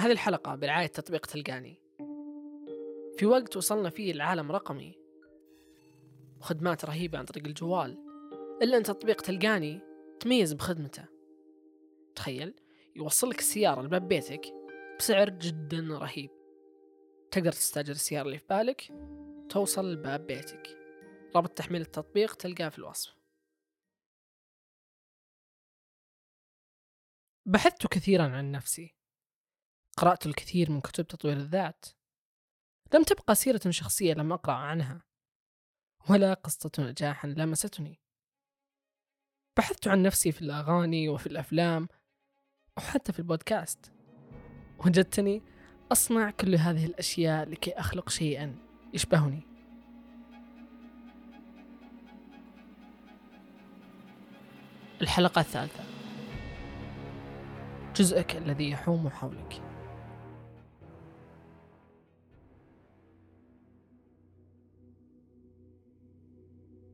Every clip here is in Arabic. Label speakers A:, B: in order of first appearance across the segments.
A: هذه الحلقة برعاية تطبيق تلقاني. في وقت وصلنا فيه العالم رقمي. وخدمات رهيبة عن طريق الجوال. إلا أن تطبيق تلقاني تميز بخدمته. تخيل يوصلك السيارة لباب بيتك بسعر جدا رهيب. تقدر تستأجر السيارة اللي في بالك توصل لباب بيتك. رابط تحميل التطبيق تلقاه في الوصف. بحثت كثيرا عن نفسي. قرأت الكثير من كتب تطوير الذات. لم تبقى سيرة شخصية لم أقرأ عنها ولا قصة نجاح لمستني بحثت عن نفسي في الأغاني وفي الأفلام وحتى في البودكاست. وجدتني أصنع كل هذه الأشياء لكي أخلق شيئا يشبهني. الحلقة الثالثة. جزءك الذي يحوم حولك.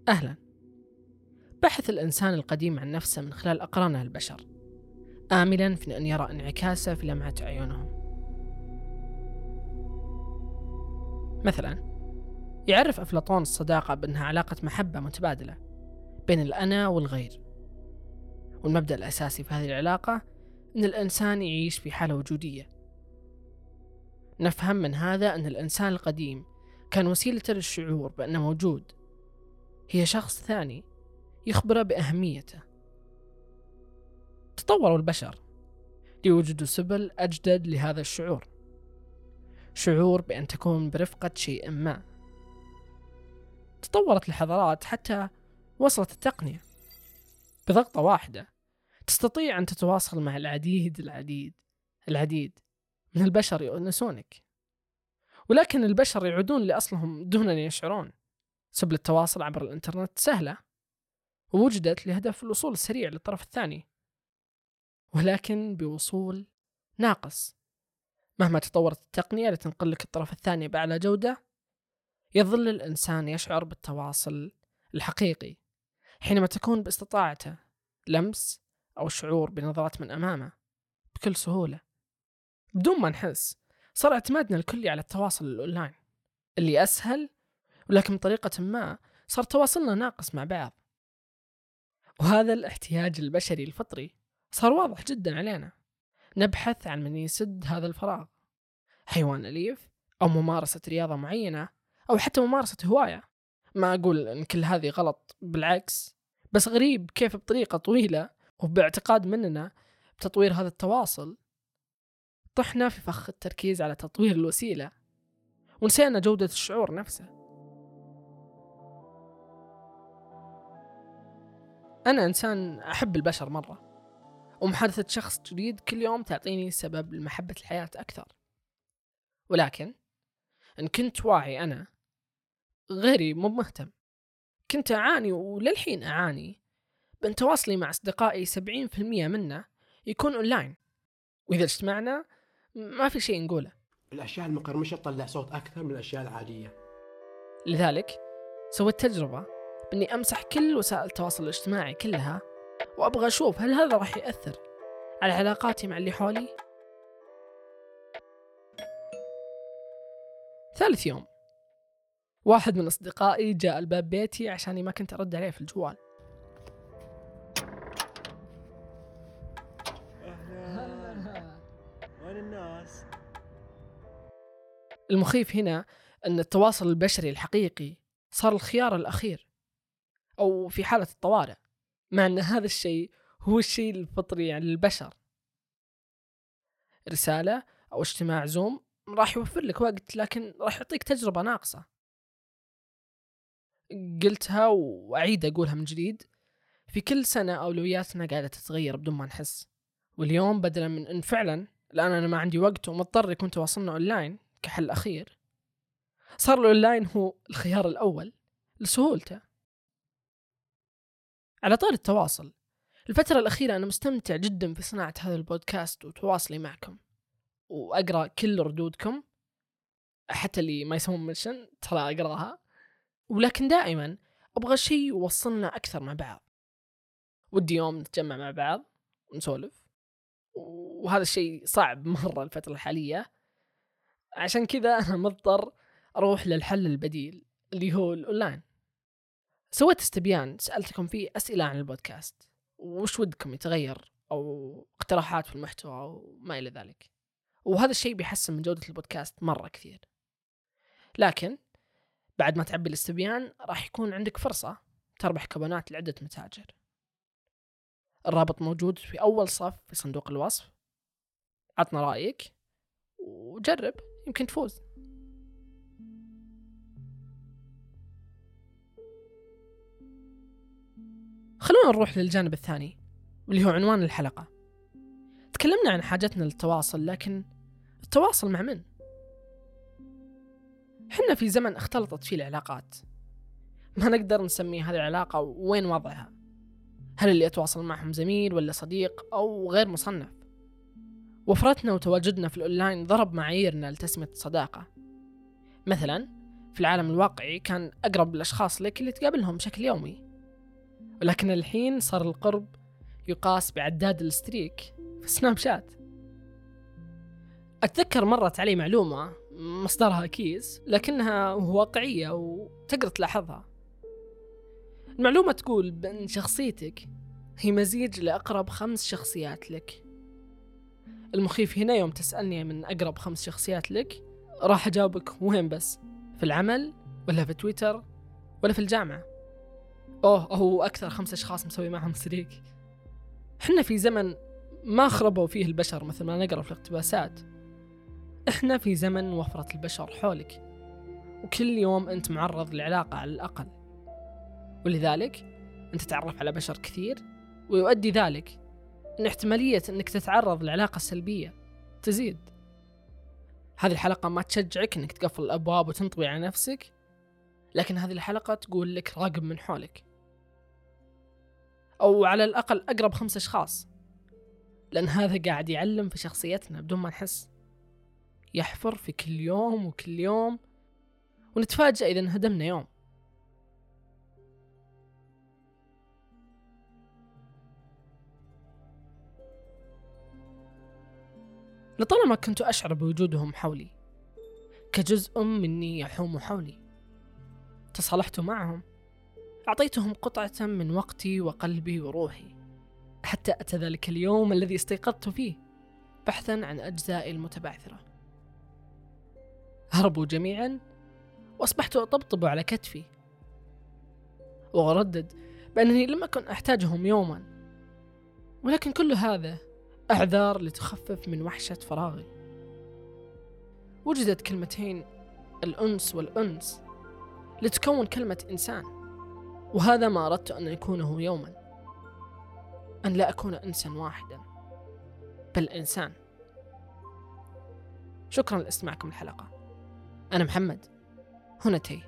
A: أهلا. بحث الإنسان القديم عن نفسه من خلال أقرانه البشر آملا في أن يرى انعكاسه في لمعة عيونهم مثلا يعرف أفلاطون الصداقة بأنها علاقة محبة متبادلة بين الأنا والغير. والمبدأ الأساسي في هذه العلاقة أن الإنسان يعيش في حالة وجودية. نفهم من هذا أن الإنسان القديم كان وسيلة للشعور بأنه موجود هي شخص ثاني يخبره بأهميته. تطوروا البشر ليوجدوا سبل أجدد لهذا الشعور. شعور بأن تكون برفقة شيء ما. تطورت الحضارات حتى وصلت التقنية. بضغطة واحدة تستطيع أن تتواصل مع العديد العديد العديد من البشر يؤنسونك. ولكن البشر يعودون لأصلهم دون أن يشعرون. سبل التواصل عبر الإنترنت سهلة ووجدت لهدف الوصول السريع للطرف الثاني ولكن بوصول ناقص. مهما تطورت التقنية لتنقل لك الطرف الثاني بأعلى جودة يظل الإنسان يشعر بالتواصل الحقيقي حينما تكون باستطاعته لمس أو شعور بنظرات من أمامه بكل سهولة. بدون ما نحس صار اعتمادنا الكلي على التواصل الأونلاين اللي أسهل ولكن بطريقة ما صار تواصلنا ناقص مع بعض. وهذا الاحتياج البشري الفطري صار واضح جدا علينا. نبحث عن من يسد هذا الفراغ. حيوان أليف أو ممارسة رياضة معينة أو حتى ممارسة هواية. ما أقول أن كل هذه غلط بالعكس بس غريب كيف بطريقة طويلة وباعتقاد مننا بتطوير هذا التواصل طحنا في فخ التركيز على تطوير الوسيلة ونسينا جودة الشعور نفسه. أنا إنسان أحب البشر مرة ومحادثة شخص جديد كل يوم تعطيني سبب لمحبة الحياة أكثر. ولكن إن كنت واعي أنا غيري مو مهتم. كنت أعاني وللحين أعاني بأن تواصلي مع أصدقائي 70% منه يكون أونلاين. وإذا اجتمعنا ما في شيء نقوله.
B: الأشياء المقرمشة تطلع صوت أكثر من الأشياء العادية.
A: لذلك سويت تجربة بإني أمسح كل وسائل التواصل الاجتماعي كلها وأبغى أشوف هل هذا راح يأثر على علاقاتي مع اللي حولي. ثالث يوم. واحد من أصدقائي جاء الباب بيتي عشاني ما كنت أرد عليه في الجوال.
B: وين الناس؟
A: المخيف هنا أن التواصل البشري الحقيقي صار الخيار الأخير. أو في حالة الطوارئ مع أن هذا الشيء هو الشيء الفطري عند البشر رسالة أو اجتماع زوم راح يوفر لك وقت لكن راح يعطيك تجربة ناقصة. قلتها وأعيد أقولها من جديد في كل سنة أولوياتنا قاعدة تتغير بدون ما نحس. واليوم بدلا من أن فعلا الآن أنا ما عندي وقت ومضطر يكون تواصلنا أونلاين كحل أخير صار الأونلاين هو الخيار الأول لسهولته. على طاري التواصل. الفترة الأخيرة أنا مستمتع جدا في صناعة هذا البودكاست وتواصلي معكم. وأقرأ كل ردودكم حتى اللي ما يسوون mention ترى أقرأها. ولكن دائما أبغى شيء يوصلنا أكثر مع بعض. ودي يوم نتجمع مع بعض ونسولف وهذا الشيء صعب مرة الفترة الحالية. عشان كذا أنا مضطر أروح للحل البديل اللي هو الأونلاين. سويت استبيان سألتكم فيه أسئلة عن البودكاست وش ودكم يتغير أو اقتراحات في المحتوى أو ما إلى ذلك. وهذا الشيء بيحسن من جودة البودكاست مرة كثير. لكن بعد ما تعبي الاستبيان راح يكون عندك فرصة تربح كوبونات لعدة متاجر. الرابط موجود في أول صف في صندوق الوصف. عطنا رأيك وجرب يمكن تفوز. خلونا نروح للجانب الثاني واللي هو عنوان الحلقة. تكلمنا عن حاجتنا للتواصل لكن التواصل مع من؟ حنا في زمن اختلطت فيه العلاقات. ما نقدر نسمي هذه العلاقة وين وضعها؟ هل اللي أتواصل معهم زميل ولا صديق أو غير مصنف؟ وفترتنا وتواجدنا في الأونلاين ضرب معاييرنا لتسمية الصداقة مثلا في العالم الواقعي كان أقرب الأشخاص لك اللي تقابلهم بشكل يومي. ولكن الحين صار القرب يقاس بعداد ال streak في سناب شات. أتذكر مرت علي معلومة مصدرها كيس لكنها واقعية وتقدر تلاحظها. المعلومة تقول بأن شخصيتك هي مزيج لأقرب خمس شخصيات لك. المخيف هنا يوم تسألني من أقرب خمس شخصيات لك راح أجاوبك وين بالضبط في العمل ولا في تويتر ولا في الجامعة. أوه هو أكثر خمس أشخاص مسوي معهم streak حنا في زمن ما خربوا فيه البشر مثل ما نقرأ في الاقتباسات. إحنا في زمن وفرة البشر حولك وكل يوم أنت معرض لعلاقة على الأقل. ولذلك أنت تتعرف على بشر كثير ويؤدي ذلك أن احتمالية أنك تتعرض لعلاقة سلبية تزيد. هذه الحلقة ما تشجعك أنك تقفل الأبواب وتنطوي على نفسك لكن هذه الحلقة تقول لك راقب من حولك. أو على الأقل أقرب خمس أشخاص. لأن هذا قاعد يعلم في شخصيتنا بدون ما نحس. يحفر في كل يوم وكل يوم. ونتفاجأ إذا انهدمنا يوم. لطالما كنت أشعر بوجودهم حولي كجزء مني يحوم حولي. تصالحت معهم. أعطيتهم قطعة من وقتي وقلبي وروحي. حتى أتى ذلك اليوم الذي استيقظت فيه بحثا عن أجزائي المتبعثرة. هربوا جميعا وأصبحت أطبطب على كتفي. وأردد بأنني لم أكن أحتاجهم يوما. ولكن كل هذا أعذار لتخفف من وحشة فراغي. وجدت كلمتين الأنس والأنس لتكون كلمة إنسان. وهذا ما أردت أن يكونه يوما أن لا أكون إنسا واحدا بل إنسان. شكرا لإستماعكم الحلقة أنا محمد. هنا تي